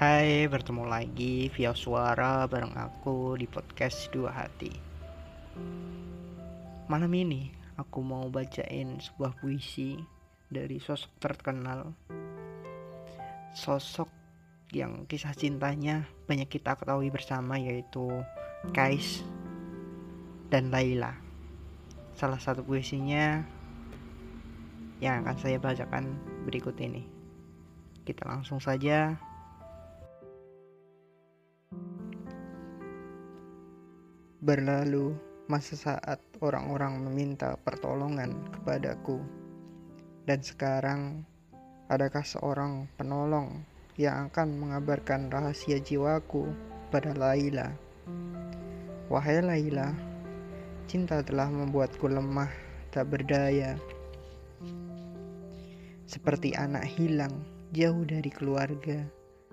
Hai, bertemu lagi via suara bareng aku di podcast Dua Hati. Malam ini aku mau bacain sebuah puisi dari sosok terkenal. Sosok yang kisah cintanya banyak kita ketahui bersama yaitu Kais dan Laila. Salah satu puisinya yang akan saya bacakan berikut ini. Kita langsung saja Berlalu masa saat orang-orang meminta pertolongan kepadaku. Dan sekarang, adakah seorang penolong yang akan mengabarkan rahasia jiwaku pada Laila? Wahai Laila, cinta telah membuatku lemah, tak berdaya. Seperti anak hilang jauh dari keluarga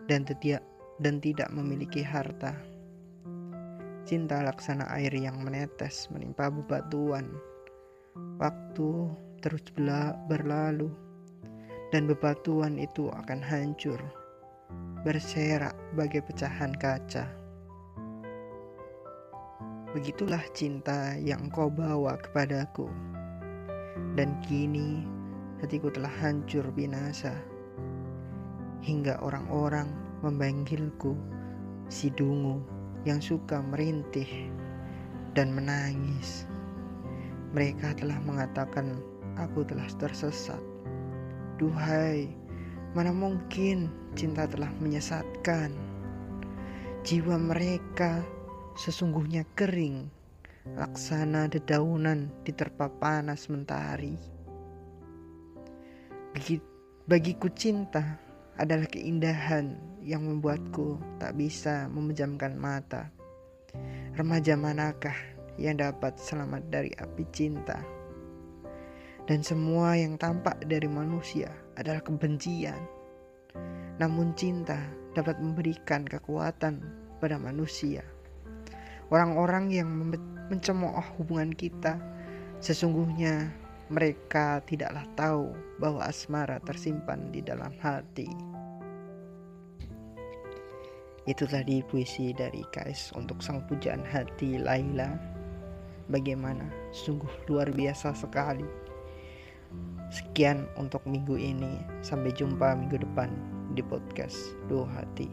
dan tidak dan tidak memiliki harta. Cinta laksana air yang menetes menimpa bebatuan. Waktu terus berlalu dan bebatuan itu akan hancur, berserak bagai pecahan kaca. Begitulah cinta yang kau bawa kepadaku. Dan kini hatiku telah hancur binasa. Hingga orang-orang memanggilku si dungu yang suka merintih dan menangis. Mereka telah mengatakan aku telah tersesat. Duhai, mana mungkin cinta telah menyesatkan. Jiwa mereka sesungguhnya kering, laksana dedaunan diterpa panas mentari. Bagiku cinta adalah keindahan yang membuatku tak bisa memejamkan mata. Remaja manakah yang dapat selamat dari api cinta? Dan semua yang tampak dari manusia adalah kebencian. Namun cinta dapat memberikan kekuatan pada manusia. Orang-orang yang mencemooh hubungan kita sesungguhnya mereka tidaklah tahu bahwa asmara tersimpan di dalam hati. Itu tadi puisi dari Kais untuk sang pujaan hati Laila. Bagaimana? Sungguh luar biasa sekali. Sekian untuk minggu ini. Sampai jumpa minggu depan di podcast Dua Hati.